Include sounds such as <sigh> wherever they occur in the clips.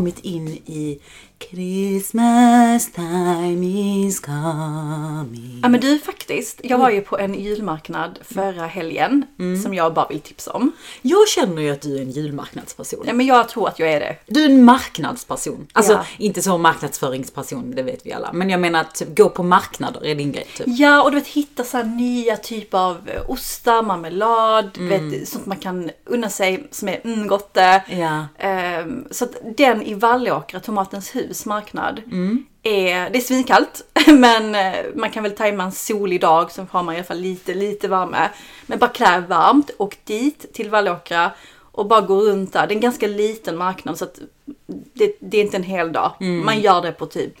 Kommit in i Christmas time is coming. Ja men du faktiskt, jag var ju på en julmarknad förra helgen som jag bara vill tipsa om. Jag känner ju att du är en julmarknadsperson. Nej men jag tror att jag är det. Du är en marknadsperson. Alltså Ja. inte så marknadsföringsperson, det vet vi alla. Men jag menar att gå på marknader är din grej typ. Ja och du vet hitta så här nya typer av eh, ostar, marmelad, du vet, sånt man kan unna sig som är mm, gott. Ja. Ehm, så att den i Vallåkra, Tomatens hus marknad, är, det är svinkallt <laughs> men eh, man kan väl tajma en solig dag så har man i alla fall lite, lite värme. Men bara klä varmt, åk dit till Vallåkra och bara gå runt där. Det är en ganska liten marknad så att det, det är inte en hel dag. Man gör det på typ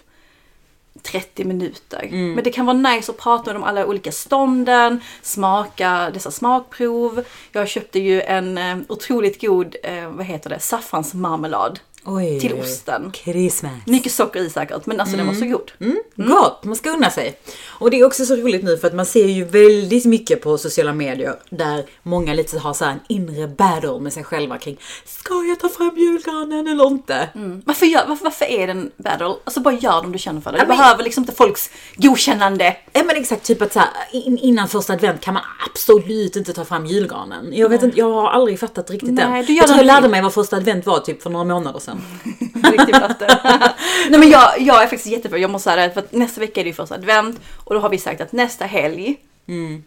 30 minuter. Men det kan vara nice att prata om alla olika stånden, smaka dessa smakprov. Jag köpte ju en eh, otroligt god, eh, vad heter det, saffransmarmelad Oj, till osten. Christmas. Mycket socker i säkert, men alltså den var så god. Gott, man ska unna sig. Och det är också så roligt nu för att man ser ju väldigt mycket på sociala medier där många lite har så här en inre battle med sig själva kring Ska jag ta fram julgranen eller inte? Varför, gör, varför, varför är det en battle? Alltså bara gör det om du känner för det. Du men- behöver liksom inte folks godkännande. Ja men exakt, typ att så här, in, innan första advent kan man absolut inte ta fram julgranen. Jag vet inte, jag har aldrig fattat riktigt Nej, den. du gör Jag tror jag den lärde mig vad första advent var typ för några månader sedan. <laughs> <laughs> Nej men jag, jag är faktiskt jätteför. Jag måste säga det för att nästa vecka är det ju första advent och då har vi sagt att nästa helg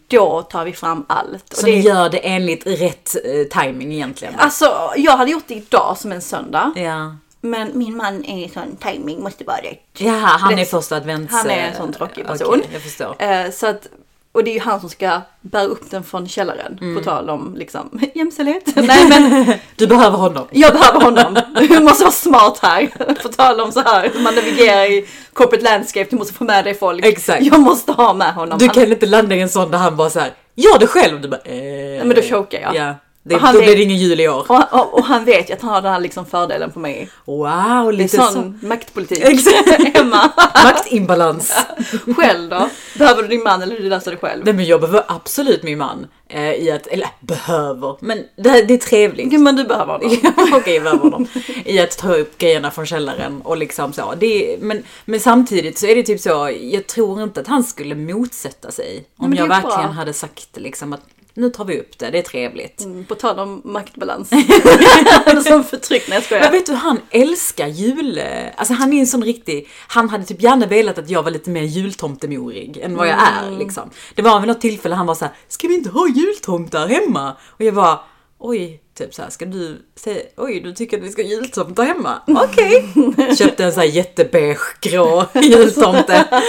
då tar vi fram allt. Och Så det, ni gör det enligt rätt eh, timing egentligen. Alltså jag hade gjort det idag som en söndag. Ja. Men min man är sån timing måste vara rätt. Jaha, han är Rätt. första advents... Han är en eh, sån tråkig okej, person. jag förstår. Eh, så att, och det är ju han som ska bära upp den från källaren. Mm. På tal om liksom <laughs> jämställdhet. <laughs> Nej men <laughs> Du behöver honom. jag behöver honom. Du måste vara smart här. På tal om så här, hur man navigerar i corporate landscape. Du måste få med dig folk. Exakt. Jag måste ha med honom. Du Han- kan inte landa i en sån där han bara så här, gör det själv. Du bara, eh, men då chokar jag. Ja. Det, då vet- blir det ingen jul i år. och, och, och han vet ju att han har den här liksom fördelen på mig. Wow, Det är lite sån så. maktpolitik. Exakt. <laughs> Emma, Maktimbalans. <laughs> själv då? Behöver du din man eller du löser det själv? Nej men jag behöver absolut min man. Eh, I att, eller behöver, men det, här- det är trevligt. Okej, men du behöver honom. <laughs> Okej, jag behöver honom. I att ta upp grejerna från källaren och liksom så. Det är, men, men samtidigt så är det typ så, jag tror inte att han skulle motsätta sig. Om jag verkligen bra. hade sagt liksom att nu tar vi upp det, det är trevligt. Mm, På tal om maktbalans. <laughs> <laughs> som förtryck, nej jag Men skojar. vet du, han älskar jul. Alltså han är en sån riktig, han hade typ gärna velat att jag var lite mer jultomtemorig än vad jag är liksom. Det var vid något tillfälle han var så här: ska vi inte ha jultomtar hemma? Och jag var oj, typ så här, ska du säga, oj du tycker att vi ska ha jultomtar hemma? Okej. <laughs> Köpte en sån här jättebeige grå <laughs> jultomte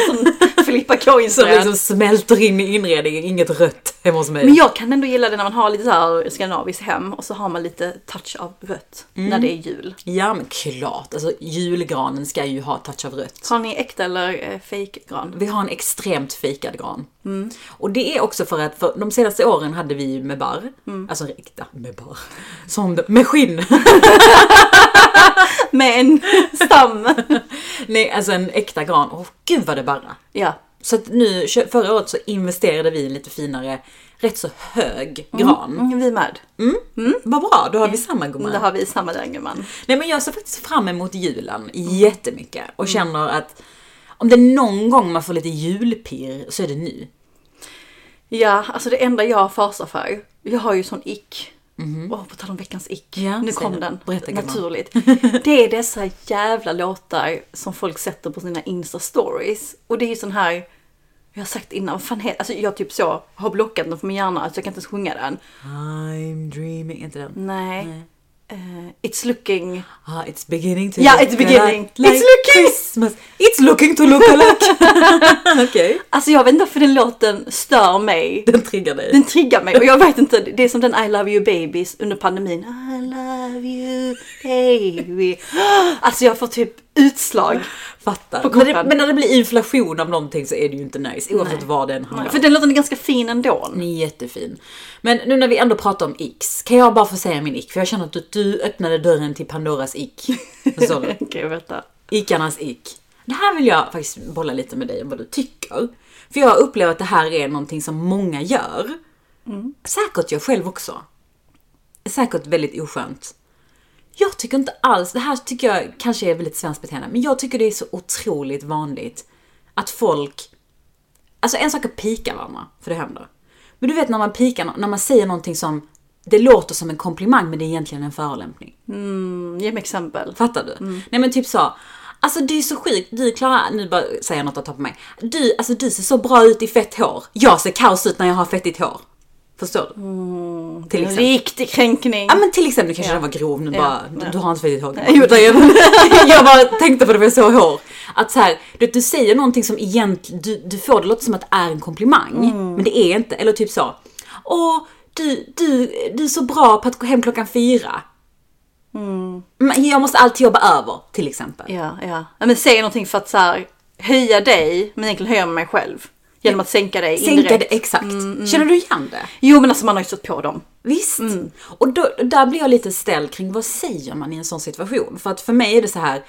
Filippa som liksom smälter in i inredningen, inget rött hemma hos mig. Men jag kan ändå gilla det när man har lite så här skandinaviskt hem och så har man lite touch av rött när det är jul. Ja men klart, alltså julgranen ska ju ha touch av rött. Har ni äkta eller eh, fake gran? Vi har en extremt fejkad gran. Och det är också för att för de senaste åren hade vi ju med barr. Alltså äkta med barr. Som det, med skinn. <laughs> Med en stam. <laughs> Nej, alltså en äkta gran. Åh gud vad det barrar. ja. Så att nu, förra året så investerade vi i en lite finare, rätt så hög gran. Mm, vi med. Vad bra, då har vi samma gumman. Då har vi samma där gumman. Nej men jag ser faktiskt fram emot julen jättemycket. Och känner att om det är någon gång man får lite julpirr så är det nu. Ja, alltså det enda jag fasar för. Jag har ju sån ick. Åh, på tal om veckans ick. Ja, nu kom den. Berätta. Naturligt. <laughs> Det är dessa jävla låtar som folk sätter på sina Insta-stories. Och det är ju sån här, jag har sagt innan, vad fan heter, alltså jag typ så har blockat den från min hjärna så jag kan inte ens sjunga den. I'm dreaming, inte den. Nej. Nej. Eh, it's looking... Ah, it's beginning to Ja, look it's beginning. Like, It's looking- Christmas. It's looking to look alike. <laughs> Okej. Alltså jag vet inte varför den låten stör mig. Den triggar dig. Den triggar mig och jag vet inte, det är som den I love you babies under pandemin. I love you baby. Alltså jag får typ utslag. Fattar. Men, det, men när det blir inflation av någonting så är det ju inte nice. Oavsett vad den handlar För den låten är ganska fin ändå. Den är jättefin. Men nu när vi ändå pratar om X, kan jag bara få säga min ick? För jag känner att du, du öppnade dörren till Pandoras ick. Förstår du? <laughs> Okej, vänta. Ickarnas ick. Det här vill jag faktiskt bolla lite med dig om vad du tycker. För jag upplever att det här är någonting som många gör. Säkert jag själv också. Säkert väldigt oskönt. Jag tycker inte alls, det här tycker jag kanske är väldigt svenskt beteende, men jag tycker det är så otroligt vanligt att folk, alltså en sak är pika varandra, för det händer. Men du vet när man pikar, när man säger någonting som, det låter som en komplimang men det är egentligen en förolämpning. Mm, ge mig exempel. Fattar du? Nej men typ så. Alltså du är så sjuk, du Klara, nu bara säger jag något att ta på mig. Du, alltså du ser så bra ut i fett hår. Jag ser kaos ut när jag har fettigt hår. Förstår du? till En exempel. riktig kränkning. Ja men till exempel, nu kanske Ja. jag var grov nu Ja, bara, ja. du har inte fettigt hår. Jo, är <laughs> <laughs> jag bara tänkte på det för jag såg hår. Att så här, du, du säger någonting som egentligen, du, du får det låta som att det är en komplimang. Mm. Men det är inte, eller typ så. Åh, du, du, du är så bra på att gå hem klockan fyra. Men Jag måste alltid jobba över, till exempel. Ja, ja. ja men säg någonting för att så här, höja dig, men egentligen höja mig själv. Genom att sänka dig Sänka indirekt. det, exakt. Känner du igen det? Jo men alltså man har ju stött på dem. Visst. Och då, där blir jag lite ställd kring vad säger man i en sån situation? För att för mig är det så här,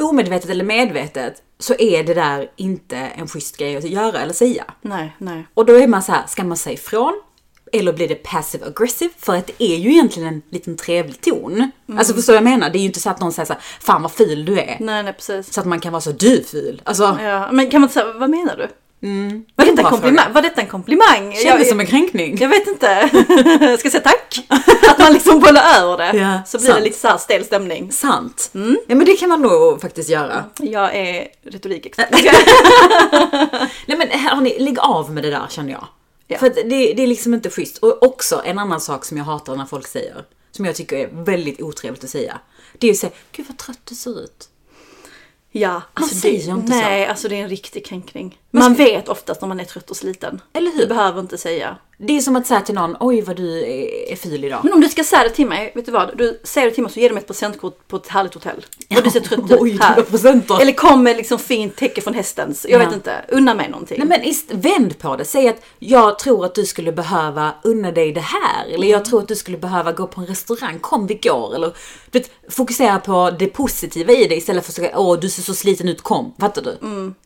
omedvetet eller medvetet, så är det där inte en schysst grej att göra eller säga. Nej, nej. Och då är man så här, ska man säga ifrån? Eller blir det passive aggressive? För att det är ju egentligen en liten trevlig ton. Alltså förstår jag menar? Det är ju inte så att någon säger så här, fan vad ful du är. Nej, nej precis. Så att man kan vara så, du ful. Alltså, Ja, men kan man inte säga, vad menar du? mm. Var detta en komplimang? Var detta en komplimang? Kändes som en kränkning. jag vet inte. <laughs> Ska jag säga tack? Att man liksom bollar över det. Ja, så blir sant. det lite så stel stämning. Sant. Ja men det kan man nog faktiskt göra. Jag är retorikexpert. <laughs> Nej men hörni, lägg av med det där känner jag. Ja. För det, det är liksom inte schysst. Och också en annan sak som jag hatar när folk säger, som jag tycker är väldigt otrevligt att säga. Det är att säga, gud vad trött du ser ut. Ja, alltså säger det, inte så. nej, alltså det är en riktig kränkning. Man vet oftast när man är trött och sliten. Eller hur? Du behöver inte säga. Det är som att säga till någon, oj vad du är, är ful idag. Men om du ska säga det till mig, vet du vad? Du säger det till mig så ger du mig ett presentkort på ett härligt hotell. Och du ser trött ut Oj, här. presenter. Eller kom med liksom fint täcke från hästens. Jag Ja. vet inte, unna mig någonting. Nej men ist, vänd på det. Säg att jag tror att du skulle behöva unna dig det här. Eller jag tror att du skulle behöva gå på en restaurang. Kom vi går. Eller du vet, fokusera på det positiva i det istället för att säga åh du ser så sliten ut, kom. Fattar du?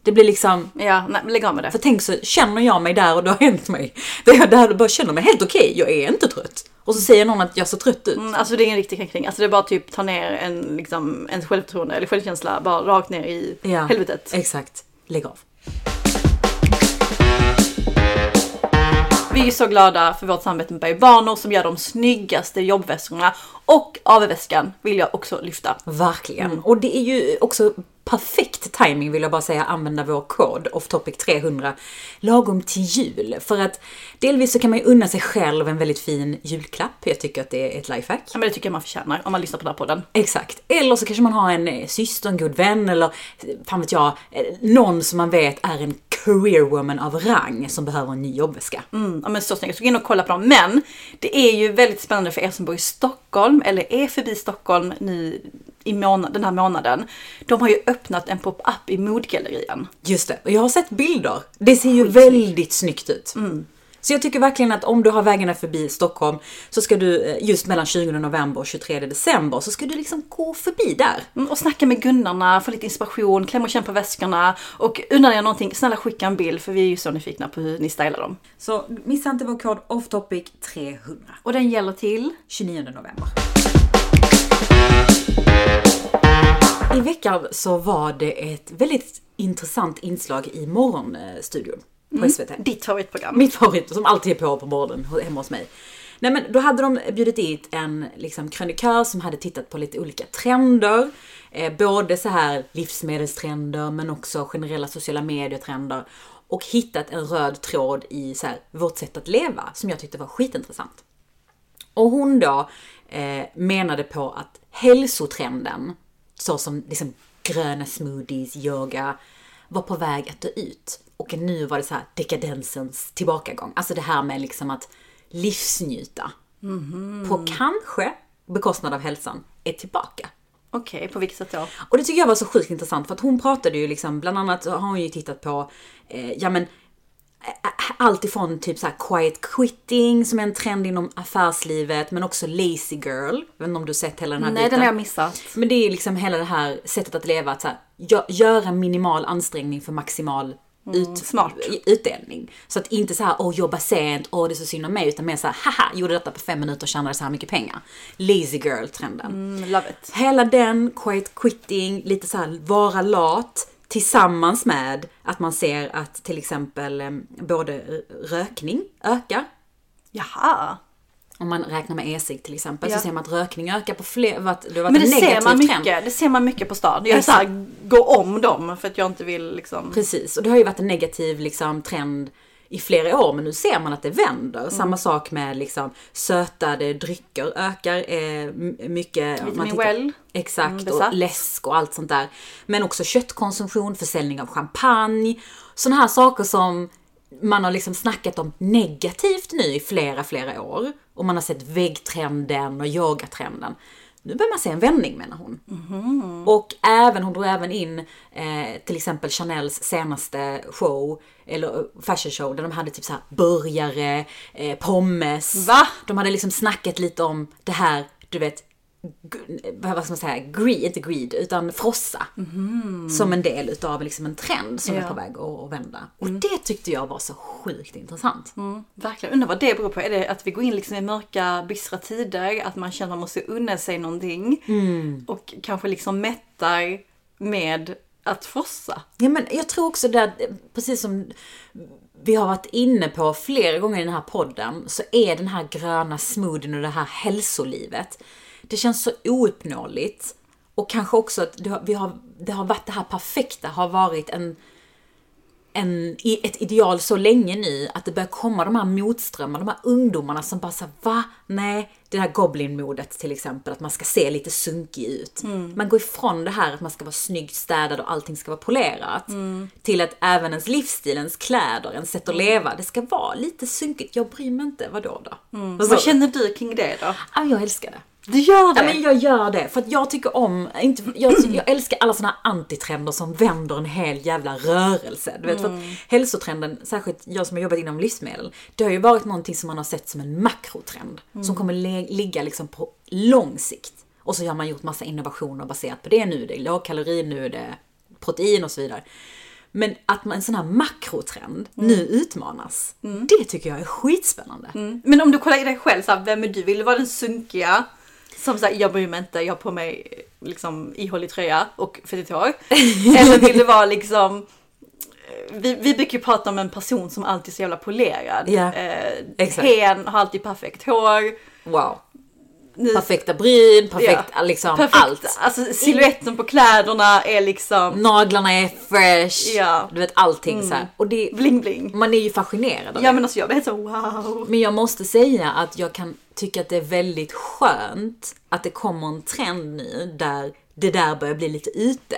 Det blir liksom, Ja, nej, lägg av med det. för tänk så känner jag mig där och det har hänt mig. Där jag bara känner mig helt okej, jag är inte trött. Och så säger någon att jag ser trött ut. Mm, Alltså det är en riktig kränkning. Alltså det är bara typ ta ner en, liksom, ens självförtroende eller självkänsla bara rakt ner i Ja, helvetet. Exakt. Lägg av. Vi är så glada för vårt samarbete med Berg som gör de snyggaste jobbväskorna. Och AV-väskan vill jag också lyfta. Verkligen. Och det är ju också perfekt timing vill jag bara säga, använda vår kod offtopic 300 lagom till jul. För att delvis så kan man ju unna sig själv en väldigt fin julklapp. Jag tycker att det är ett lifehack. Ja, men det tycker jag man förtjänar om man lyssnar på den här podden. Exakt. Eller så kanske man har en eh, syster, en god vän eller fan vet jag, eh, någon som man vet är en career woman av rang som behöver en ny jobbväska. Mm, ja, men så snyggt. Så gå in och kolla på dem. Men det är ju väldigt spännande för er som bor i Stockholm eller är förbi Stockholm nu i månad, den här månaden. De har ju öppnat en pop-up i modgallerian. Just det, och jag har sett bilder. Det ser ju väldigt snyggt ut. Så jag tycker verkligen att om du har vägarna förbi Stockholm så ska du eh, just mellan 20 november och 23 december så ska du liksom gå förbi där. Mm, Och snacka med gunnarna, få lite inspiration, klämma och känna på väskorna. Och undrar jag någonting, snälla skicka en bild för vi är ju så nyfikna på hur ni stylar dem. Så missa inte vår kod offtopic 300. Och den gäller till? 29 november. I veckan så var det ett väldigt intressant inslag i Morgonstudion på SVT. Ditt favoritprogram. Mitt favorit som alltid är på på morgonen hemma hos mig. Nej men då hade de bjudit dit en liksom, krönikör som hade tittat på lite olika trender. Eh, både så här livsmedelstrender men också generella sociala medietrender. Och hittat en röd tråd i så här, vårt sätt att leva som jag tyckte var skitintressant. Och hon då eh, menade på att hälsotrenden, så som liksom gröna smoothies, yoga, var på väg att dö ut. Och nu var det så här dekadensens tillbakagång. Alltså det här med liksom att livsnjuta. På kanske bekostnad av hälsan, är tillbaka. Okej, på vilket sätt då? Och det tycker jag var så sjukt intressant för att hon pratade ju liksom, bland annat har hon ju tittat på, eh, ja men, allt ifrån typ så quiet quitting som är en trend inom affärslivet, men också lazy girl. Jag vet inte om du sett hela den här Nej, biten. den har jag missat. Men det är liksom hela det här sättet att leva, att så här, gö- göra minimal ansträngning för maximal ut, smart. utdelning. Så att inte så här, åh jobba sent, åh det är så synd om mig, utan mer så här, haha, gjorde detta på fem minuter och tjänade så här mycket pengar. Lazy girl-trenden. Mm, love it. Hela den, quiet quitting, lite så här vara lat tillsammans med att man ser att till exempel eh, både rökning ökar. Jaha. Om man räknar med e-cigg till exempel Ja. så ser man att rökning ökar på fler, det har varit Men en det ser, negativ man trend. mycket, det ser man mycket på stan. Jag är såhär, gå om dem för att jag inte vill liksom... Precis, och det har ju varit en negativ liksom, trend i flera år men nu ser man att det vänder. Mm. Samma sak med liksom, sötade drycker ökar eh, mycket. Vitamin tittar- well. Exakt, Mm, och läsk och allt sånt där. Men också köttkonsumtion, försäljning av champagne. Sådana här saker som man har liksom snackat om negativt nu i flera, flera år. Och man har sett väggtrenden och yogatrenden. Nu börjar man se en vändning menar hon. Och även, hon drog även in eh, till exempel Chanels senaste show, eller eh, fashion show, där de hade typ så här burgare, eh, pommes. Va? De hade liksom snackat lite om det här, du vet, vad ska man säga, greed, inte greed, utan frossa. Som en del utav liksom en trend som är Ja. på väg att, vända. Och det tyckte jag var så sjukt intressant. Mm, verkligen, undrar vad det beror på. Är det att vi går in liksom i mörka, bistra tider? Att man känner att man måste unna sig någonting? Och kanske liksom mättar med att frossa? Ja, men jag tror också det, att, precis som vi har varit inne på flera gånger i den här podden, så är den här gröna smoothien och det här hälsolivet, det känns så ouppnåeligt. Och kanske också att det har, vi har, det har varit det här perfekta, har varit en, en, ett ideal så länge nu att det börjar komma de här motströmmarna, de här ungdomarna som bara säger va? Nej, det här goblin-modet till exempel, att man ska se lite sunkig ut. Man går ifrån det här att man ska vara snyggt städad och allting ska vara polerat. Till att även ens livsstil, ens kläder, ens sätt att leva, det ska vara lite sunkigt. Jag bryr mig inte, vadå då? Vad sa Vad du? känner du kring det då? Ja, jag älskar det. Du gör det? Ja, men jag gör det för att jag tycker om, inte, jag, jag älskar alla såna här antitrender som vänder en hel jävla rörelse. Du vet, för att hälsotrenden, särskilt jag som har jobbat inom livsmedel, det har ju varit någonting som man har sett som en makrotrend. Som kommer ligga liksom på lång sikt. Och så har man gjort massa innovationer baserat på det. Nu är det lågkalori, nu är det protein och så vidare. Men att man, en sån här makrotrend nu utmanas, det tycker jag är skitspännande. Mm. Men om du kollar i dig själv, så här, vem är du? Vill du vara den sunkiga? Som säger jag bryr mig inte, jag har på mig liksom ihålig tröja och fettigt hår. <laughs> Eller vill du vara liksom vi, vi brukar ju prata om en person som alltid är så jävla polerad. Ja, eh, exakt. hen har alltid perfekt hår. Wow. Nu- Perfekta bryn, perfekt Ja. liksom perfekt, allt. Alltså siluetten på kläderna är liksom Naglarna är fresh, Ja. Mm. du vet allting så här. Och det, bling bling. man är ju fascinerad av Ja det. men alltså jag blir helt så wow. Men jag måste säga att jag kan tycka att det är väldigt skönt att det kommer en trend nu där det där börjar bli lite ute.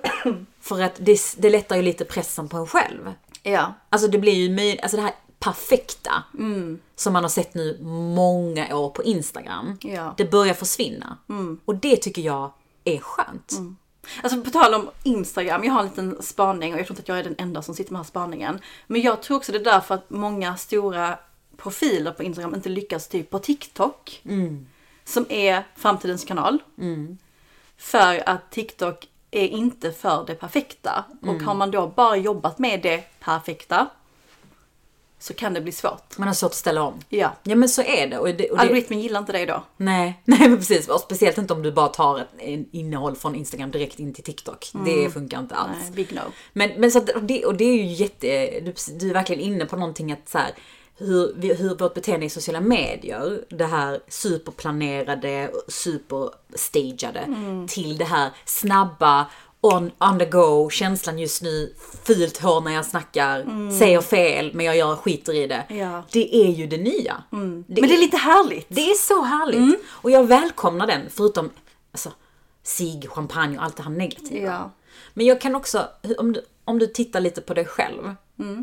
<coughs> För att det, det lättar ju lite pressen på en själv. Ja. Alltså det blir ju möjligt, alltså det här perfekta som man har sett nu många år på Instagram. Ja. Det börjar försvinna. Och det tycker jag är skönt. Alltså på tal om Instagram, jag har en liten spaning och jag tror inte att jag är den enda som sitter med den här spaningen. Men jag tror också det är därför att många stora profiler på Instagram inte lyckas typ på TikTok. Som är framtidens kanal. För att TikTok är inte för det perfekta. Och har man då bara jobbat med det perfekta så kan det bli svårt. Man har svårt att ställa om. Ja. Ja men så är det. Och det, och det Algoritmen gillar inte dig då. nej, <laughs> nej men precis. Och speciellt inte om du bara tar ett innehåll från Instagram direkt in till TikTok. Det funkar inte alls. Nej, big no. Men, men så att, och det, och det är ju jätte, du, du är verkligen inne på någonting att så här, hur, vi- hur vårt beteende i sociala medier, det här superplanerade, superstageade, till det här snabba, on, on the go, känslan just nu, fult hår när jag snackar, säger fel men jag gör skiter i det. Ja. Det är ju det nya. Det, Men det är lite härligt. det är så härligt. Och jag välkomnar den, förutom alltså, sig, champagne och allt det här negativa. Ja. Men jag kan också, om du, om du tittar lite på dig själv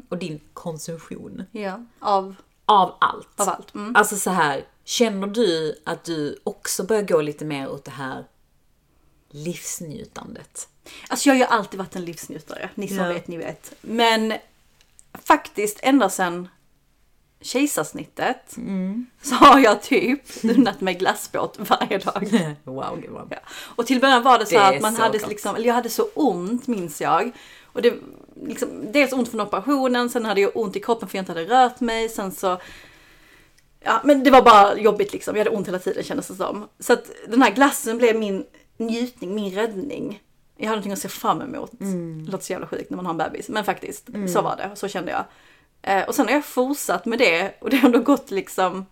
och din konsumtion Ja. Av, av allt. av allt. Mm. Alltså så här, känner du att du också börjar gå lite mer åt det här livsnjutandet? Alltså jag har ju alltid varit en livsnjutare. Ni som Ja. vet, ni vet. Men faktiskt ända sedan kejsarsnittet så har jag typ unnat mig glassbåt varje dag. <laughs> wow, gumman. Ja. Och till början var det så Det att man hade gott. liksom, eller jag hade så ont minns jag. Och det, liksom, dels ont från operationen, sen hade jag ont i kroppen för jag inte hade rört mig, sen så Ja, men det var bara jobbigt liksom. Jag hade ont hela tiden kändes det som. Så att den här glassen blev min njutning, min räddning. Jag hade någonting att se fram emot. Mm. Det låter så jävla sjukt när man har en bebis, men faktiskt, mm. så var det. Så kände jag. Eh, och sen har jag fortsatt med det och det har ändå gått liksom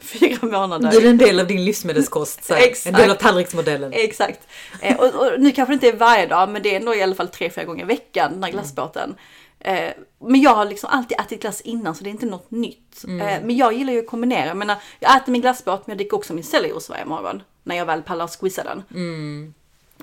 fyra månader. Det är en del av din livsmedelskost, så en del av tallriksmodellen. Exakt. Eh, och, och, nu kanske det inte är varje dag, men det är ändå i alla fall tre, fyra gånger i veckan, den här glassbåten. Eh, men jag har liksom alltid ätit glass innan så det är inte något nytt. Mm. Eh, men jag gillar ju att kombinera. Jag, menar, jag äter min glassbåt men jag dricker också min selleros varje morgon. När jag väl pallar squeeza den. Mm.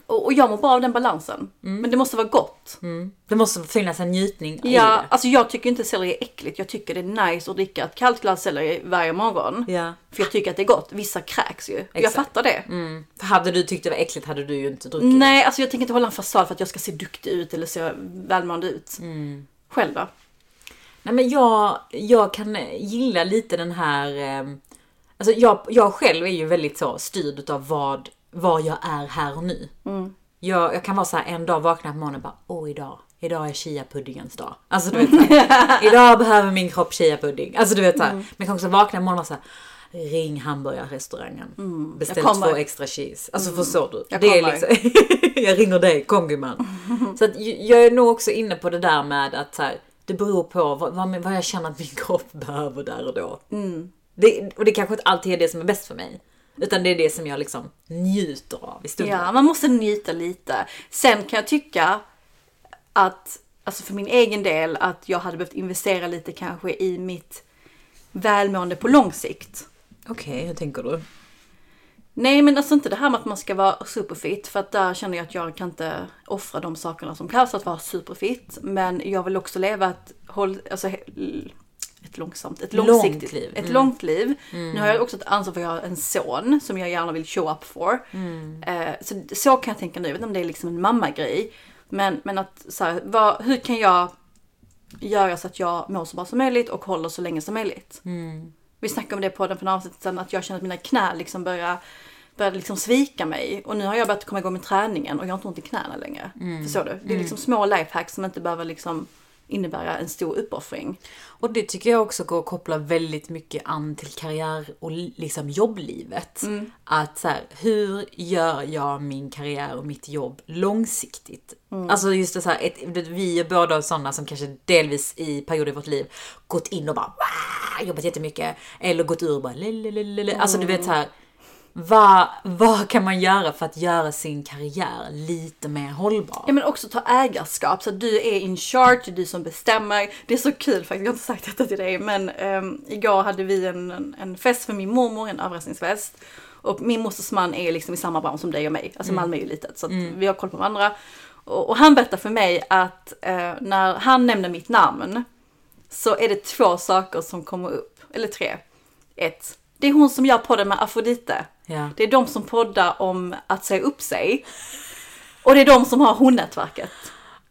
Och, och, jag mår bra av den balansen. Mm. Men det måste vara gott. Mm. Det måste finnas en njutning ja, i det. Alltså jag tycker inte selleri är äckligt. Jag tycker det är nice att dricka ett kallt glas selleri varje morgon. Ja. För jag tycker att det är gott. Vissa kräks ju. Exakt. Jag fattar det. Mm. För hade du tyckt det var äckligt hade du ju inte druckit Nej, alltså jag tänker inte hålla en fasad för att jag ska se duktig ut eller se välmående ut. Mm. Själv då? Nej men jag, jag kan gilla lite den här... Eh, alltså jag, jag själv är ju väldigt så styrd av vad, vad jag är här och nu. Mm. Jag, jag kan vara så här en dag vakna på morgonen och bara åh idag, idag är chia-puddingens dag. Alltså du vet såhär, <laughs> idag behöver min kropp chia-pudding. Alltså du vet såhär, mm. men jag kan också vakna på morgonen och säga ring hamburgarrestaurangen. Mm. Beställ två extra cheese. Alltså mm. förstår du? Jag, det är liksom, <laughs> jag ringer dig, kongiman. så att jag är nog också inne på det där med att så här, det beror på vad, vad, vad, jag känner att min <laughs> kropp behöver där och då. Mm. Det, och det kanske inte alltid är det som är bäst för mig. Utan det är det som jag liksom njuter av i stunden. Ja, man måste njuta lite. Sen kan jag tycka att, alltså för min egen del, att jag hade behövt investera lite kanske i mitt välmående på lång sikt. Okej, okay, hur tänker du? Nej men alltså inte det här med att man ska vara superfit för att där känner jag att jag kan inte offra de sakerna som krävs att vara superfit. Men jag vill också leva ett, håll, alltså, ett långsamt, ett långsiktigt, långt liv. ett mm. långt liv. Mm. Nu har jag också ett ansvar för att jag har en son som jag gärna vill show up for. Mm. Eh, så, så kan jag tänka nu, jag vet inte om det är liksom en mammagrej. Men, men att så här, vad, hur kan jag göra så att jag mår så bra som möjligt och håller så länge som möjligt. Mm. Vi snackade om det på den för avsnittet sen att jag känner att mina knän liksom börjar började liksom svika mig. Och nu har jag börjat komma igång med träningen och jag har inte ont i knäna längre. Mm. Förstår du? Det är liksom små lifehacks som inte behöver liksom innebära en stor uppoffring. Och det tycker jag också går att koppla väldigt mycket an till karriär och liksom jobblivet. Mm. Att så här, hur gör jag min karriär och mitt jobb långsiktigt? Mm. Alltså just det så här, ett, vi är båda sådana som kanske delvis i perioder i vårt liv gått in och bara jobbat jättemycket. Eller gått ur och bara lelelelele. Alltså du vet så här vad, vad kan man göra för att göra sin karriär lite mer hållbar? Ja men också ta ägarskap så att du är in charge, du som bestämmer. Det är så kul faktiskt, jag har inte sagt detta till dig men um, igår hade vi en, en fest för min mormor, en överraskningsfest. Och min mosters man är liksom i samma bransch som dig och mig, alltså mm. Malmö är ju litet så att mm. vi har koll på varandra. Och, och han berättar för mig att uh, när han nämner mitt namn så är det två saker som kommer upp, eller tre. Ett, det är hon som gör podden med Afrodite. Ja. Det är de som poddar om att säga upp sig. Och det är de som har hon-nätverket.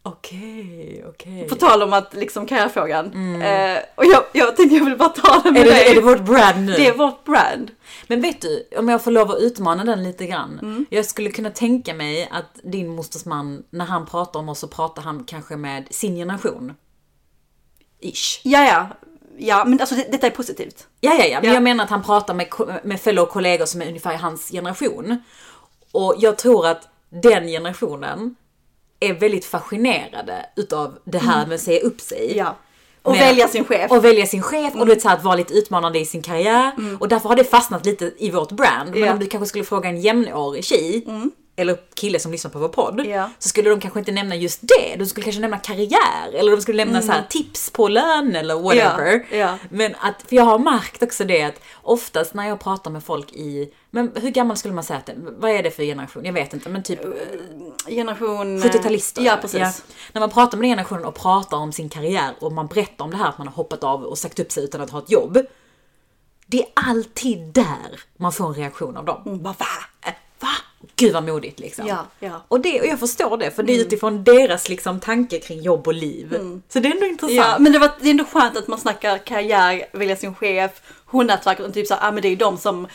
Okej, okej. På tal om att liksom karriärfrågan. Mm. Eh, och jag, jag tänkte jag vill bara ta den med är det, dig. Är det vårt brand nu? Det är vårt brand. Men vet du, om jag får lov att utmana den lite grann. Mm. Jag skulle kunna tänka mig att din mosters man, när han pratar om oss så pratar han kanske med sin generation. Ish. Ja, ja. Ja, men alltså det, detta är positivt. Ja, ja, ja. Men ja. jag menar att han pratar med, med fellow kollegor som är ungefär hans generation. Och jag tror att den generationen är väldigt fascinerade utav det här mm. med att säga upp sig. Ja. Och med, välja sin chef. Och välja sin chef mm. och du vet så att vara lite utmanande i sin karriär. Mm. Och därför har det fastnat lite i vårt brand. Men ja. om du kanske skulle fråga en jämnårig tjej mm eller kille som lyssnar på vår podd, ja. så skulle de kanske inte nämna just det. De skulle kanske nämna karriär eller de skulle lämna mm. så tips på lön eller whatever. Ja. Ja. Men att, för jag har märkt också det att oftast när jag pratar med folk i, men hur gammal skulle man säga att det, vad är det för generation? Jag vet inte, men typ eh, Generation... 70-talister. Ja, precis. När man pratar med den generationen och pratar om sin karriär och man berättar om det här att man har hoppat av och sagt upp sig utan att ha ett jobb. Det är alltid där man får en reaktion av dem. Mm, bara, va? Gud vad modigt liksom. Ja, ja. Och, det, och jag förstår det, för det är mm. utifrån deras liksom, tanke kring jobb och liv. Mm. Så det är ändå intressant. Ja, men det, var, det är ändå skönt att man snackar karriär, välja sin chef, honnätverket och typ så ah, men det är de som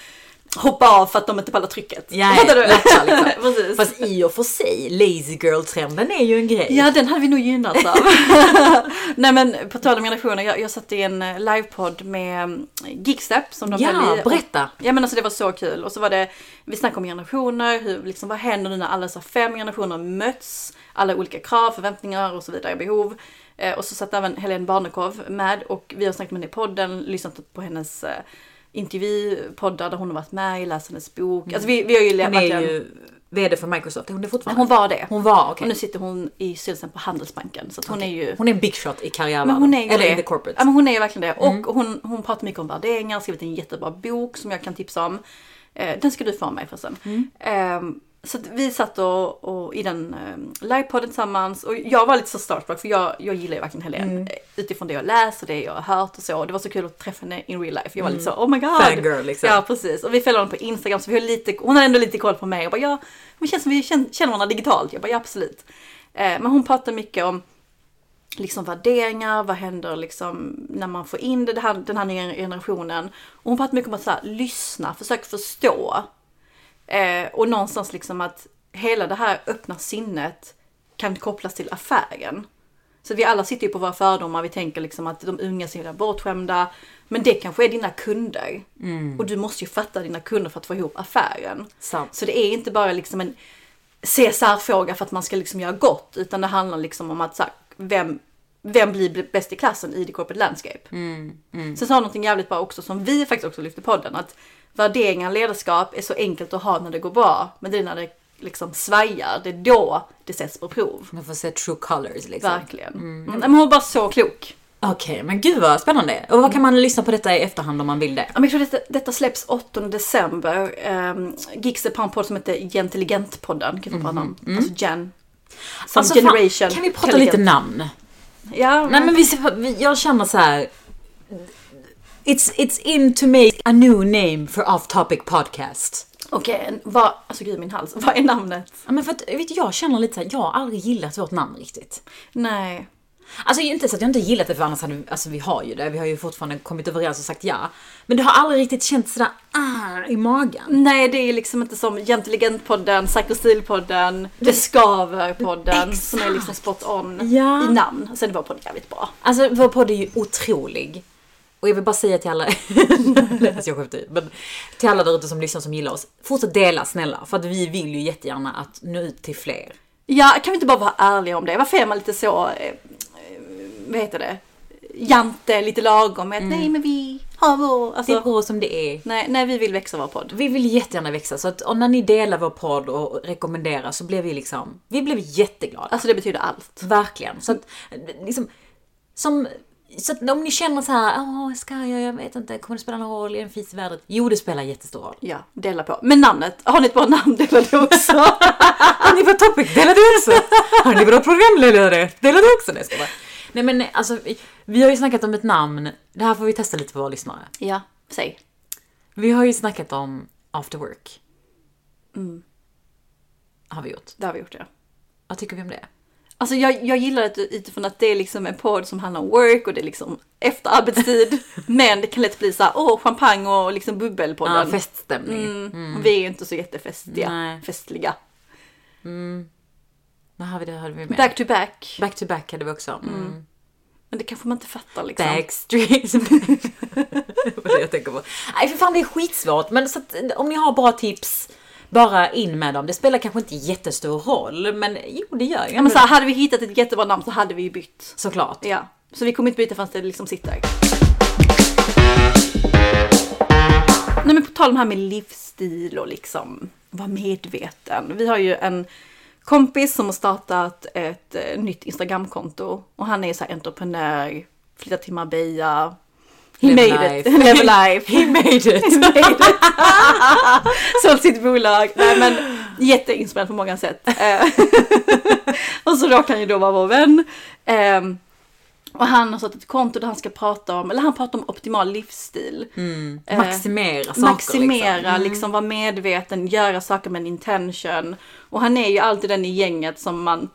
hoppa av för att de inte pallar trycket. Ja, du? latcha liksom. <laughs> Fast i och för sig, lazy girl-trenden är ju en grej. Ja, den hade vi nog gynnats av. <laughs> Nej men på tal om generationer, jag, jag satt i en eh, livepodd med mm, Geekstep som de Ja, höll i. berätta. Ja men alltså det var så kul. Och så var det, vi snackade om generationer, hur, liksom, vad händer nu när alla dessa fem generationer möts? Alla olika krav, förväntningar och så vidare, behov. Eh, och så satt även Helene Barnekow med och vi har snackat med henne i podden, lyssnat på hennes eh, intervjupoddar där hon har varit med i, hennes bok. Alltså vi, vi har ju Hon är ju VD för Microsoft. Hon är fortfarande... Hon var det. Hon var, okej. Och nu sitter hon i styrelsen på Handelsbanken. Så hon är ju... Hon är en big shot i karriärvärlden. Eller det. in the corporate. Ja men hon är ju verkligen det. Och hon, hon pratar mycket om värderingar, skrivit en jättebra bok som jag kan tipsa om. Eh, den ska du få av mig förresten. Eh, så vi satt och, och i den eh, livepodden tillsammans och jag var lite så starstruck för jag, jag gillar ju verkligen Helene. eh, Utifrån det jag läst och det jag har hört och så. Det var så kul att träffa henne in real life. Jag var lite så oh my god. Fangirl, liksom. Ja precis. Och vi följer honom på Instagram så vi har lite, hon har ändå lite koll på mig. Jag bara ja, men känns som vi känner, känner varandra digitalt. Jag bara ja absolut. Eh, men hon pratar mycket om liksom värderingar, vad händer liksom när man får in det, det här, den här nya generationen. Och hon pratar mycket om att så här, lyssna, försök förstå. Eh, och någonstans liksom att hela det här öppna sinnet kan kopplas till affären. Så vi alla sitter ju på våra fördomar, vi tänker liksom att de unga är så himla bortskämda. Men det kanske är dina kunder. Och du måste ju fatta dina kunder för att få ihop affären. Sant. Så det är inte bara liksom en CSR-fråga för att man ska liksom göra gott, utan det handlar liksom om att så här, vem, vem blir bäst i klassen i the corporate landscape. Sen sa någonting jävligt bra också som vi faktiskt också lyfte podden, att värderingar och ledarskap är så enkelt att ha när det går bra, men det är när det liksom svajar, det är då det sätts på prov. Man får se true colors liksom. Verkligen. Mm. Nej, Men hon var bara så klok. Okej, men gud vad spännande. Och vad kan man lyssna på detta i efterhand om man vill det? Ja, men jag tror detta, detta släpps 8 december. Um, Gigster på en podd som heter Gentilligent-podden. Kan vi prata om? Alltså Gen. Som Alltså, fan, generation. kan vi prata lite namn? Ja, Nej men vi, vi- jag känner så här. It's, it's in to make a new name for off topic podcast. okej. vad, alltså gud min hals. <laughs> Vad är namnet? Ja, men för att, vet du, jag känner lite så här, jag har aldrig gillat vårt namn riktigt. Nej. Alltså inte så att jag inte gillat det för annars hade vi, alltså vi har ju det, vi har ju fortfarande kommit överens och sagt ja. Men det har aldrig riktigt känts sådär ah, i magen. Nej, det är liksom inte som Gentilligent-podden, Psykostil-podden, Det Skaver-podden som är liksom spot on Ja. i namn. Sen är vår podd jävligt bra. Alltså vår podd är ju otrolig. Och jag vill bara säga till alla, <laughs> jag skämtar men till alla där ute som lyssnar som gillar oss, fortsätt dela snälla. För att vi vill ju jättegärna att nå ut till fler. Ja, kan vi inte bara vara ärliga om det? Varför är man lite så, eh, vad heter det, jante, lite lagom med att nej men vi har vår, Det alltså, är bra som det är. nej, nej vi vill växa vår podd. Vi vill jättegärna växa så att och när ni delar vår podd och rekommenderar så blir vi liksom, vi blev jätteglada. Alltså det betyder allt. Verkligen. Så att, liksom, som, så om ni känner så här, åh ska jag, jag vet inte, kommer det spela någon roll, det en fis i vädret? Jo, det spelar jättestor roll. Ja, dela på. Men namnet, har ni ett bra namn, dela det också. <laughs> Har ni på topic? Dela det också! Har ni bra programledare? Dela det också! Nej, jag bara. Nej men alltså, vi, vi har ju snackat om ett namn, det här får vi testa lite för våra lyssnare. ja, säg. Vi har ju snackat om after work. Har vi gjort. Det har vi gjort ja. Vad tycker vi om det? Alltså jag, jag gillar det utifrån att det är liksom en podd som handlar om work och det är liksom efter arbetstid. <laughs> men det kan lätt bli så här, åh champagne och liksom bubbelpodden. Ja, feststämning. Mm. Och Vi är ju inte så jättefestiga, Nej. festliga. Vad har vi det? Hade vi med? Back to back. Back to back hade vi också. Mm. Men det kanske man inte fattar liksom. Backstreet. det var det jag tänker på. Nej för fan det är skitsvårt. Men så att, om ni har bra tips, bara in med dem. Det spelar kanske inte jättestor roll, men jo det gör ju Ja, men så här, hade vi hittat ett jättebra namn så hade vi ju bytt. Såklart. Ja. Så vi kommer inte byta förrän det liksom sitter. Nej men på tal om det här med livsstil och liksom vara medveten. Vi har ju en kompis som har startat ett eh, nytt Instagramkonto och han är så här entreprenör, flyttat till Marbella. He Live made it. life. <laughs> Live life. He made it! made it. <laughs> Sålt sitt bolag. Nej men jätteinspirerande på många sätt. Eh, <laughs> och så råkar han ju då vara vår vän. Ehm, och han har satt ett konto där han ska prata om, eller han pratar om optimal livsstil. Eh, Maximera saker Maximera, liksom. liksom. vara medveten, göra saker med en intention. Och han är ju alltid den i gänget som man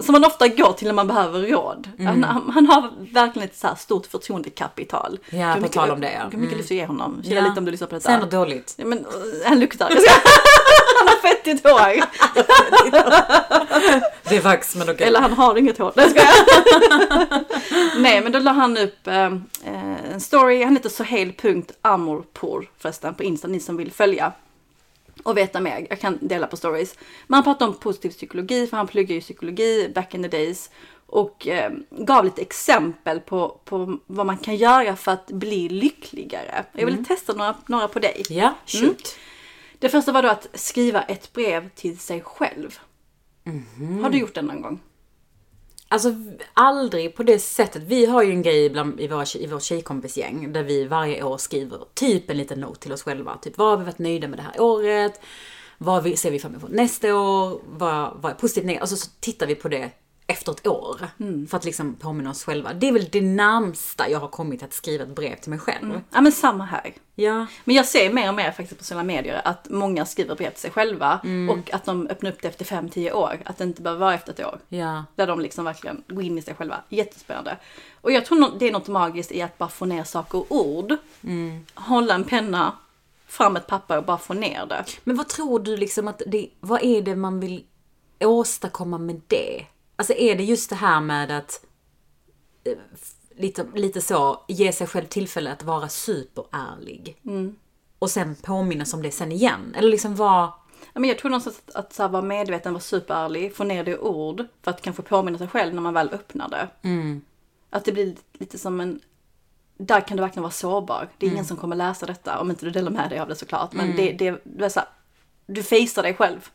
som man ofta går till när man behöver råd. Mm. Han, han har verkligen ett så här stort förtroendekapital. Ja, på tal om det, ja. Hur mycket Mm. lyft ge honom? Känna Ja. lite om du lyssnar på detta. Säg något dåligt. Ja, men, uh, han luktar. Jag ska- <laughs> han har fettigt hår. <laughs> Det är faktiskt, men okej. Eller han har inget hår. Nej, jag skojar. <laughs> Nej, men då la han upp eh, eh, en story. Han heter sohail.amorpor förresten på Insta, ni som vill följa och veta mer. Jag kan dela på stories. Men han pratar om positiv psykologi, för han pluggar ju psykologi back in the days. Och eh, gav lite exempel på, på vad man kan göra för att bli lyckligare. Jag vill testa några, några på dig. Ja, shoot. Mm. Det första var då att skriva ett brev till sig själv. Har du gjort det någon gång? Alltså aldrig på det sättet. Vi har ju en grej bland, i, våra, i vårt tjejkompisgäng där vi varje år skriver typ en liten not till oss själva. Typ vad har vi varit nöjda med det här året? Vad ser vi fram emot nästa år? Vad, vad är positivt negativt? Alltså så tittar vi på det efter ett år. För att liksom påminna oss själva. Det är väl det närmsta jag har kommit att skriva ett brev till mig själv. Ja men samma här. Ja. Men jag ser mer och mer faktiskt på sociala medier att många skriver brev till sig själva och att de öppnar upp det efter 5-10 år. Att det inte behöver vara efter ett år. Ja. Där de liksom verkligen går in i sig själva. Jättespännande. Och jag tror det är något magiskt i att bara få ner saker och ord. Hålla en penna, fram ett papper och bara få ner det. Men vad tror du liksom att det, vad är det man vill åstadkomma med det? Alltså är det just det här med att eh, lite, lite så, ge sig själv tillfälle att vara superärlig. Och sen påminnas om det sen igen? Eller liksom vad... Ja, men jag tror någonstans att, att så vara medveten, vara superärlig, få ner det i ord för att kanske påminna sig själv när man väl öppnar det. Att det blir lite som en... Där kan du verkligen vara sårbar. Det är ingen som kommer läsa detta om inte du delar med dig av det såklart. Men det, det, det är så här, du facear dig själv.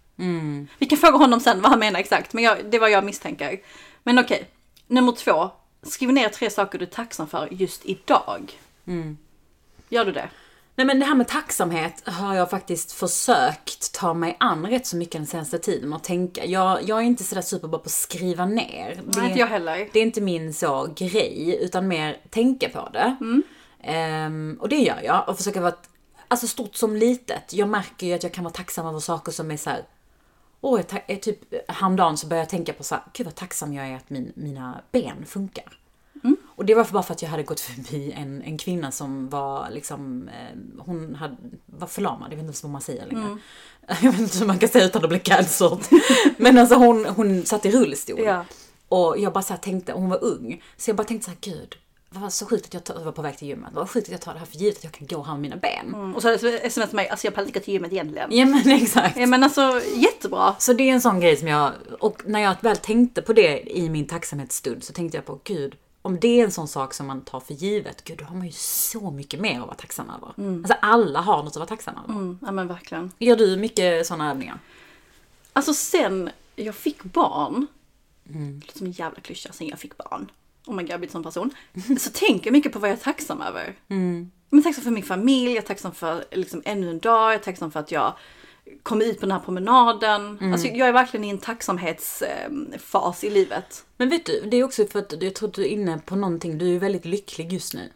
Vi kan fråga honom sen vad han menar exakt, men jag, det var jag misstänker. Men okej, nummer två. Skriv ner tre saker du är tacksam för just idag. Gör du det? Nej men det här med tacksamhet har jag faktiskt försökt ta mig an rätt så mycket den senaste tiden och tänka. Jag, jag är inte sådär superbra på att skriva ner. Det, Nej, inte jag heller. det är inte min så grej, utan mer tänka på det. Ehm, och det gör jag. Och försöka vara, alltså stort som litet. Jag märker ju att jag kan vara tacksam över saker som är så här. Åh, jag eh, typ häromdagen så började jag tänka på så här, gud vad tacksam jag är att min, mina ben funkar. Och det var bara för att jag hade gått förbi en, en kvinna som var liksom, eh, hon hade, var förlamad, jag vet inte ens vad man säger längre. <laughs> Jag vet inte hur man kan säga utan att bli cancelled. <laughs> Men alltså hon, hon satt i rullstol. Ja. Och jag bara så tänkte, hon var ung, så jag bara tänkte så här, gud, vad var så sjukt att jag, tar, jag var på väg till gymmet, vad sjukt att jag tar det här för givet att jag kan gå här med mina ben. Mm. Och så sms mig, alltså jag pallar inte gå till gymmet egentligen. Ja men <laughs> exakt. Ja men alltså jättebra. Så det är en sån grej som jag, och när jag väl tänkte på det i min tacksamhetsstund så tänkte jag på, gud, om det är en sån sak som man tar för givet, gud då har man ju så mycket mer att vara tacksam över. Alltså alla har något att vara tacksam över. Mm, ja men verkligen. Gör du mycket såna övningar? Alltså sen jag fick barn, Mm. det låter som en jävla klyscha, sen jag fick barn. God, jag blir en sån person. <laughs> Så tänker jag mycket på vad jag är tacksam över. Mm. Jag är tacksam för min familj, jag är tacksam för liksom, ännu en dag, jag är tacksam för att jag kom ut på den här promenaden. Mm. Alltså jag är verkligen i en tacksamhetsfas i livet. Men vet du, det är också för att jag tror att du är inne på någonting, du är väldigt lycklig just nu.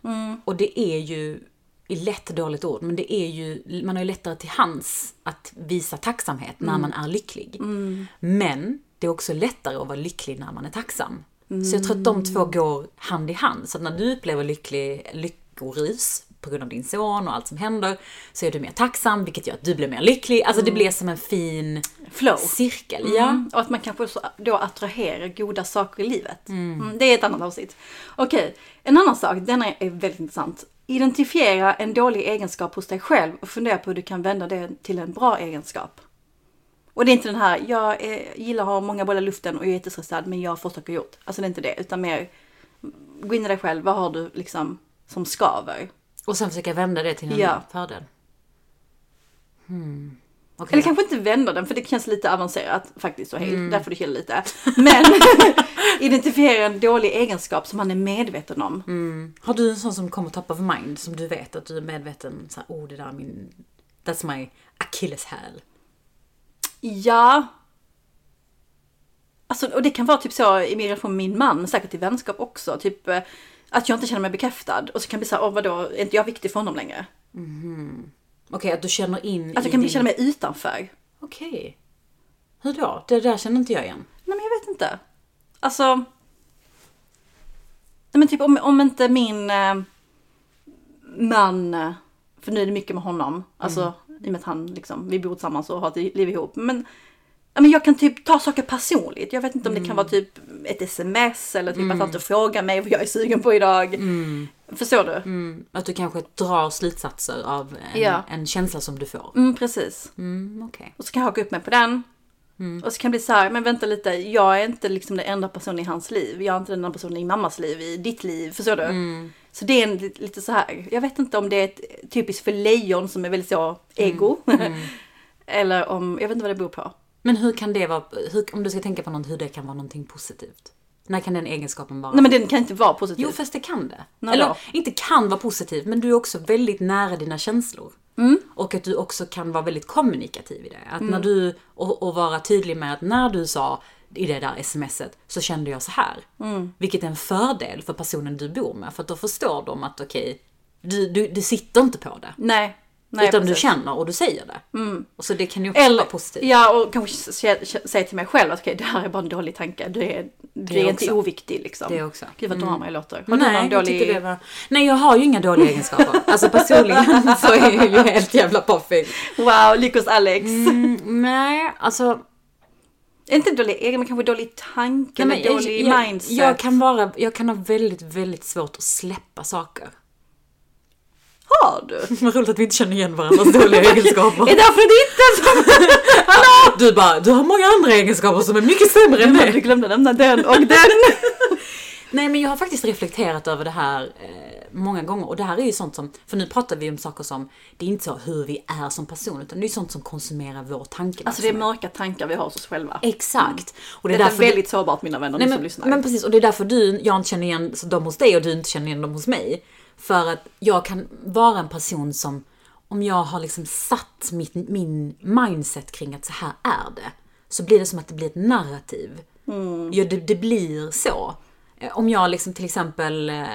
Och det är ju, i lätt dåligt ord, men det är ju, man har ju lättare till hands att visa tacksamhet när man är lycklig. Men det är också lättare att vara lycklig när man är tacksam. Så jag tror att de två går hand i hand. Så att när du upplever lycklig, lyckorus på grund av din son och allt som händer, så är du mer tacksam, vilket gör att du blir mer lycklig. Alltså det blir som en fin Flow. cirkel. Ja. Mm. Och att man kanske då attraherar goda saker i livet. Mm, det är ett annat avsnitt. Okej, en annan sak, denna är väldigt intressant. Identifiera en dålig egenskap hos dig själv och fundera på hur du kan vända det till en bra egenskap. Och det är inte den här, jag är, gillar att ha många bollar i luften och jag är jättestressad men jag fått saker gjort. Alltså det är inte det, utan mer gå in i dig själv, vad har du liksom som skaver? Och sen försöka vända det till en Ja. fördel. Hmm. Okej. Eller kanske inte vända den för det känns lite avancerat faktiskt och helt. Där får du chilla lite. <laughs> Men <laughs> identifiera en dålig egenskap som man är medveten om. Har du en sån som kommer top of mind som du vet att du är medveten så här, oh det där är min, that's my akilleshäl. Ja. Alltså, och det kan vara typ så i min relation med min man, säkert i vänskap också. Typ eh, att jag inte känner mig bekräftad. Och så kan det bli så här, åh vadå, är inte jag viktig för honom längre? Okej, att du känner in Att jag kan din... känna mig utanför. Okej. Hur då? Det där känner inte jag igen. Nej men jag vet inte. alltså... Nej men typ om, om inte min eh, man, för nu är det mycket med honom, alltså i och med att han liksom, vi bor tillsammans och har ett liv ihop. Men, men jag kan typ ta saker personligt. Jag vet inte om det kan vara typ ett sms eller typ att han inte frågar mig vad jag är sugen på idag. Förstår du? Mm, att du kanske drar slutsatser av en, Ja. en känsla som du får. Mm, precis. Mm, okej. Och så kan jag haka upp mig på den. Och så kan det bli så här, men vänta lite, jag är inte liksom den enda personen i hans liv. Jag är inte den enda personen i mammas liv, i ditt liv. Förstår du? Så det är en, li- lite så här, jag vet inte om det är ett typiskt för lejon som är väldigt så ego. <laughs> Eller om, jag vet inte vad det beror på. Men hur kan det vara, hur, om du ska tänka på något, hur det kan vara någonting positivt? När kan den egenskapen vara? Nej men den kan inte vara positiv. Jo, fast det kan det. När Eller då? inte kan vara positivt, men du är också väldigt nära dina känslor. Mm. Och att du också kan vara väldigt kommunikativ i det. Att när du, och, och vara tydlig med att när du sa i det där smset så kände jag så här. Mm. Vilket är en fördel för personen du bor med. För att då förstår de att okej, du, du, du sitter inte på det. Nej. Nej utan du precis. Mm. känner och du säger det. Och så det kan ju också Eller, vara positivt. ja och kanske sä- sä- säga till mig själv att okej det här är bara en dålig tanke. Du är, du Det är inte oviktig liksom. Det också. Gud vad drama jag låter. Har du Nej, någon jag dålig... det var... Nej, jag har ju inga dåliga egenskaper. <laughs> Alltså personligen så är jag ju helt jävla poffig. Wow, lyckos Alex. Mm, nej, alltså... Inte dålig egen men kanske dålig tanke Nej, eller dålig jag, mindset. Jag, kan vara, jag kan ha väldigt, väldigt svårt att släppa saker. Har du? <laughs> Vad roligt att vi inte känner igen varandras dåliga egenskaper. Är därför det inte som... <laughs> Du bara, du har många andra egenskaper som är mycket sämre än Du mig. glömde nämna den och den. <laughs> Nej men jag har faktiskt reflekterat över det här eh, många gånger och det här är ju sånt som, för nu pratar vi om saker som, det är inte så hur vi är som person utan det är sånt som konsumerar vår tankeverksamhet. Alltså det är mörka tankar vi har hos oss själva. Exakt. Och det är Detta är väldigt sårbart mina vänner Nej, ni som men, lyssnar. men precis, och det är därför du, jag inte känner igen dem hos dig och du inte känner igen dem hos mig. För att jag kan vara en person som, om jag har liksom satt mitt, min mindset kring att så här är det, så blir det som att det blir ett narrativ. Ja, det, det blir så. Om jag liksom till exempel eh,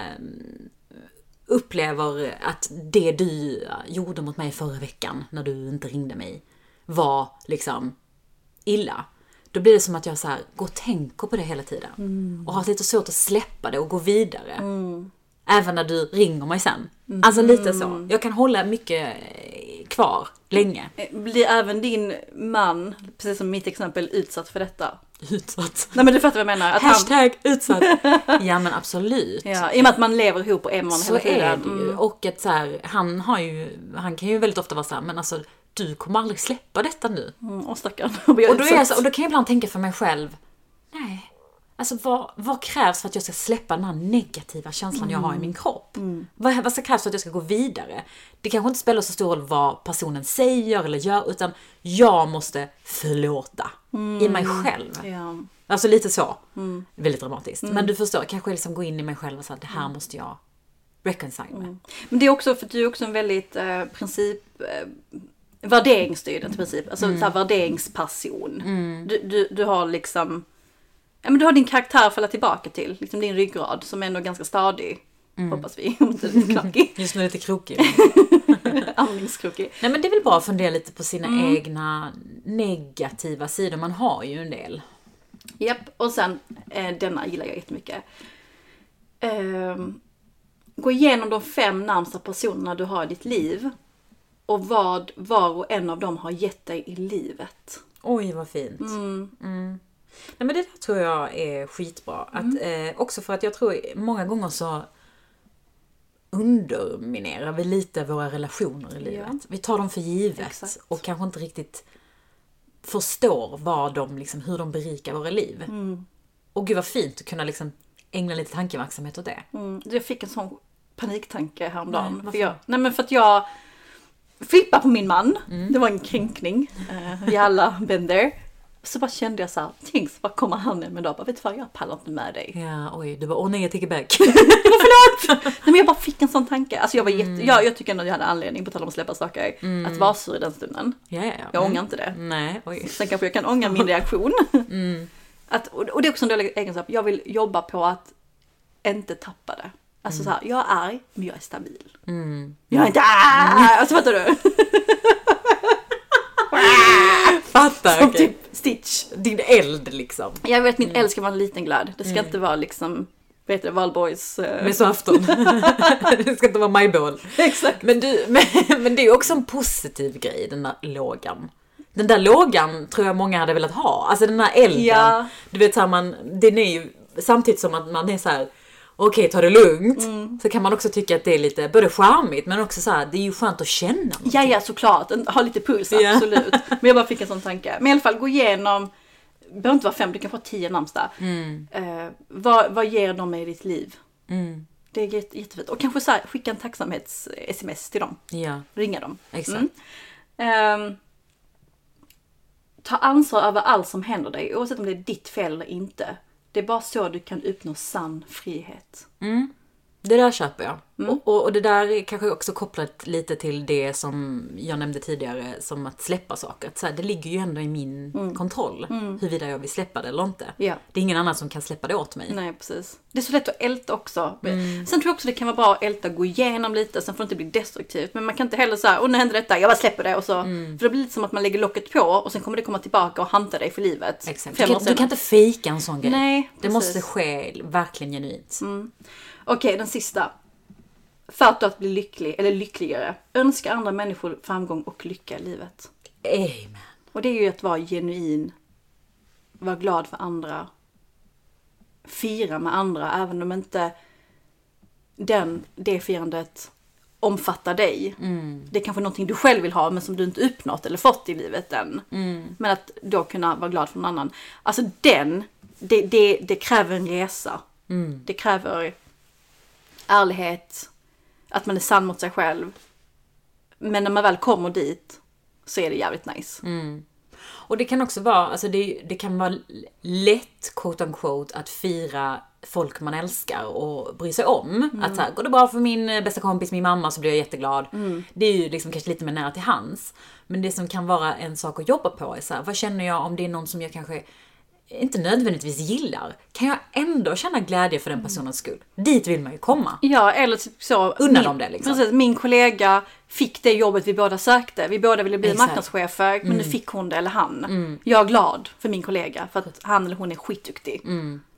upplever att det du gjorde mot mig förra veckan när du inte ringde mig var liksom illa. Då blir det som att jag så här, går och tänker på det hela tiden. Och har lite svårt att släppa det och gå vidare. Även när du ringer mig sen. Alltså lite så. Jag kan hålla mycket kvar länge. Blir även din man, precis som mitt exempel, utsatt för detta? Utsatt. Nej men du fattar vad jag menar. Att han, Hashtag utsatt. <laughs> Ja men absolut. ja, I och med att man lever ihop och är man Så hela är tiden. det ju. Och att så här, han har ju, han kan ju väldigt ofta vara så här, men alltså du kommer aldrig släppa detta nu. Mm, Åh stackarn. Och Och då, är jag så, och då kan jag ibland tänka för mig själv, nej, alltså vad, vad krävs för att jag ska släppa den här negativa känslan jag har i min kropp? Vad, vad ska krävs för att jag ska gå vidare? Det kanske inte spelar så stor roll vad personen säger eller gör, utan jag måste förlåta i mig själv. Ja. Alltså lite så. Väldigt dramatiskt. Men du förstår, kanske liksom gå in i mig själv och säga det här måste jag reconcile med. Men det är också för du är också en väldigt eh, princip... Eh, värderingsstyrd i princip. Alltså Mm. så här, värderingsperson. Du, du, du har liksom... Ja men du har din karaktär att falla tillbaka till. Liksom din ryggrad som är ändå ganska stadig. Mm. Hoppas vi. <laughs> Om inte lite knackig. <laughs> Just nu lite krokig. <laughs> Andningskrokig. Nej men det är väl bra att fundera lite på sina egna negativa sidor. Man har ju en del. Japp, och sen eh, denna gillar jag jättemycket. Ehm, gå igenom de fem närmsta personerna du har i ditt liv. Och vad var och en av dem har gett dig i livet. Oj vad fint. Mm. Nej men det där tror jag är skitbra. Att, eh, också för att jag tror många gånger så underminerar vi lite våra relationer i livet. Ja. Vi tar dem för givet Exakt. och kanske inte riktigt förstår vad de, liksom, hur de berikar våra liv. Och gud vad fint att kunna liksom ägna lite tankeverksamhet åt det. Mm, jag fick en sån paniktanke häromdagen. Nej, för jag, nej men för att jag flippade på min man. Mm. Det var en kränkning. Uh, vi alla been there. Så bara kände jag så här, tänk så bara kommer han en dag bara, vet du vad, jag pallar inte med dig. Ja, oj, du bara åh nej jag it back. <laughs> Förlåt! Nej men jag bara fick en sån tanke. Alltså jag var jätte, Mm. jag, jag tycker ändå att jag hade anledning, på tal om att släppa saker, att vara sur i den stunden. ja, ja, ja. Jag ångrar inte det. Nej, oj. Sen kanske jag kan ångra min reaktion. Mm. Att, och det är också en dålig egenskap. Jag vill jobba på att inte tappa det. Alltså Mm. så här, jag är arg, men jag är stabil. Jag är inte arg! Alltså fattar du? <laughs> Fattar, Som okej. typ Stitch. Din eld liksom. Jag vet min eld ska vara en liten glöd. Det ska inte vara liksom, vet du, valborgs... eh, Mässoafton. <laughs> det ska inte vara majbål. Exakt. Men, du, <laughs> men, men det är ju också en positiv grej, den där lågan. Den där lågan tror jag många hade velat ha. Alltså den där elden. Ja. Du vet såhär man, den är ju samtidigt som att man är så här. Okej ta det lugnt. Mm. Så kan man också tycka att det är lite både charmigt men också så här, det är ju skönt att känna. någonting. Ja, ja, såklart. Ha lite puls, Ja. absolut. <laughs> Men jag bara fick en sån tanke. Men i alla fall, gå igenom, behöver inte vara fem, du kan få tio namnsdag. Eh, vad, vad ger de i ditt liv? Mm. Det är jätte, jättefint. Och kanske så här, skicka en tacksamhets-sms till dem. Ja, Ringa dem. exakt. Mm. Ehm, ta ansvar över allt som händer dig, oavsett om det är ditt fel eller inte. Det är bara så du kan uppnå sann frihet. Mm. Det där köper jag. Mm. Och, och, och det där är kanske också kopplat lite till det som jag nämnde tidigare som att släppa saker. Så här, det ligger ju ändå i min kontroll huruvida jag vill släppa det eller inte. Mm. Ja. Det är ingen annan som kan släppa det åt mig. Nej, precis. Det är så lätt att älta också. Mm. Sen tror jag också det kan vara bra att älta, gå igenom lite, sen får det inte bli destruktivt. Men man kan inte heller säga, åh nu hände detta, jag bara släpper det och så. Mm. För det blir lite som att man lägger locket på och sen kommer det komma tillbaka och hanta dig för livet. Exakt. Du kan, du kan inte fejka en sån grej. Nej, det precis. måste ske verkligen genuint. Okej, den sista. För att du att bli lycklig, eller lyckligare. Önska andra människor framgång och lycka i livet. Amen. Och det är ju att vara genuin, vara glad för andra, fira med andra, även om inte den, det firandet omfattar dig. Det är kanske någonting du själv vill ha men som du inte uppnått eller fått i livet än. Men att då kunna vara glad för någon annan. Alltså den, det, det, det kräver en resa. Det kräver ärlighet, att man är sann mot sig själv. Men när man väl kommer dit så är det jävligt nice. Och det kan också vara, alltså det, det kan vara lätt, quote unquote, att fira folk man älskar och bry sig om. Att så här, går det bra för min eh, bästa kompis, min mamma, så blir jag jätteglad. Det är ju liksom kanske lite mer nära till hands. Men det som kan vara en sak att jobba på är så här, vad känner jag om det är någon som jag kanske inte nödvändigtvis gillar? Kan jag ändå känna glädje för den personens skull? Dit vill man ju komma. Ja, eller typ så. Unna min, dem det, liksom. Precis, min kollega fick det jobbet vi båda sökte. Vi båda ville bli Exakt. Mm. marknadschefer, men nu fick hon det, eller han. Jag är glad för min kollega, för att han eller hon är skitduktig.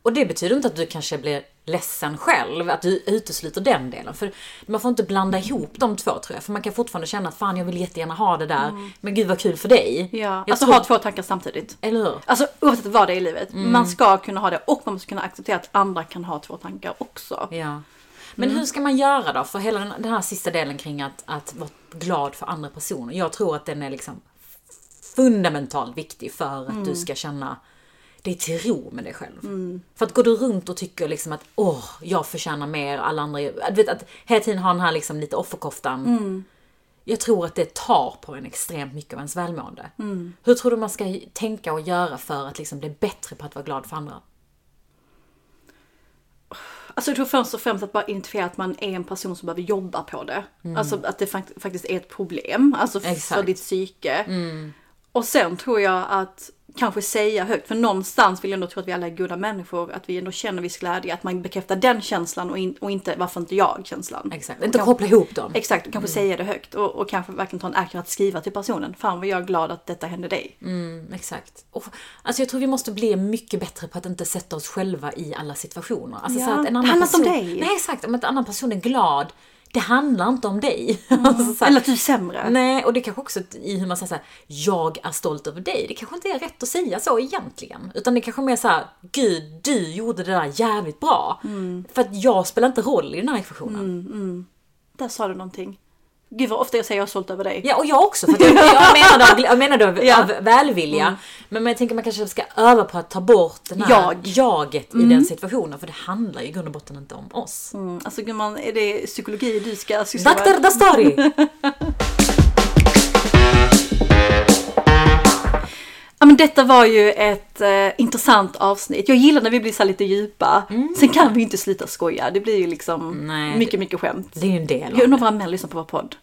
Och det betyder inte att du kanske blir ledsen själv, att du utesluter den delen. För man får inte blanda ihop de två tror jag. För man kan fortfarande känna att fan jag vill jättegärna ha det där. Men gud vad kul för dig. Ja, Jag alltså tror- ha två tankar samtidigt. Eller hur? Alltså oavsett vad det är i livet. Mm. Man ska kunna ha det och man måste kunna acceptera att andra kan ha två tankar också. Ja. Men hur ska man göra då? För hela den, den här sista delen kring att, att vara glad för andra personer. Jag tror att den är liksom fundamentalt viktig för att du ska känna dig till ro med dig själv. För att går du runt och tycker liksom att åh, jag förtjänar mer, alla andra... Du vet att hela tiden ha den här liksom lite offerkoftan. Jag tror att det tar på en extremt mycket av ens välmående. Hur tror du man ska tänka och göra för att liksom bli bättre på att vara glad för andra? Alltså jag tror först och främst att bara identifiera att man är en person som behöver jobba på det. Alltså att det fakt- faktiskt är ett problem, alltså f- för Exakt. ditt psyke. Och sen tror jag att kanske säga högt, för någonstans vill jag ändå tro att vi alla är goda människor, att vi ändå känner viss glädje, att man bekräftar den känslan och, in, och inte varför inte jag känslan. Exakt, inte koppla ihop dem. Exakt, och kanske säga det högt och, och kanske verkligen ta en action att skriva till personen. Fan vad jag är glad att detta hände dig. Mm, exakt. Och, alltså jag tror vi måste bli mycket bättre på att inte sätta oss själva i alla situationer. Alltså Ja, så att en det annan handlar inte om dig. Nej exakt, om en annan person är glad, det handlar inte om dig. <laughs> alltså så här, Eller att du är sämre. Nej, och det kanske också i hur man säger så här, jag är stolt över dig. Det kanske inte är rätt att säga så egentligen. Utan det kanske mer så här, gud du gjorde det där jävligt bra. För att jag spelar inte roll i den här ekvationen. Där sa du någonting. Gud vad ofta jag säger jag är stolt över dig. Ja, och jag också. För jag, jag <laughs> menar det av, jag menar det av, Ja. välvilja. Men, men jag tänker man kanske ska öva på att ta bort den här Jag. jaget i den situationen. För det handlar ju i grund och botten inte om oss. Mm, alltså gumman, är det psykologi du ska syssla med? Dr. Dastari! <laughs> men detta var ju ett eh, intressant avsnitt. Jag gillar när vi blir så lite djupa. Sen kan vi ju inte sluta skoja. Det blir ju liksom Nej, mycket, mycket skämt. Det är ju en del Jag av undrar det. vad män lyssnar på vår podd.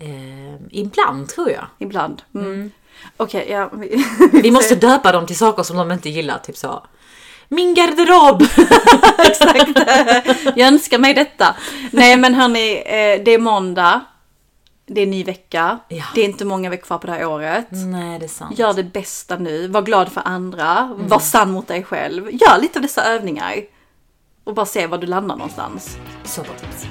Eh, ibland tror jag. Ibland. Mm. Okej, ja. Vi, <laughs> Vi måste <laughs> döpa dem till saker som de inte gillar. Typ så. Min garderob! <laughs> Exakt. Jag önskar mig detta. Nej men hörni, eh, det är måndag. Det är en ny vecka. Ja. Det är inte många veckor kvar på det här året. Nej, det är sant. Gör det bästa nu. Var glad för andra. Mm. Var sann mot dig själv. Gör lite av dessa övningar. Och bara se var du landar någonstans. Så bra tips.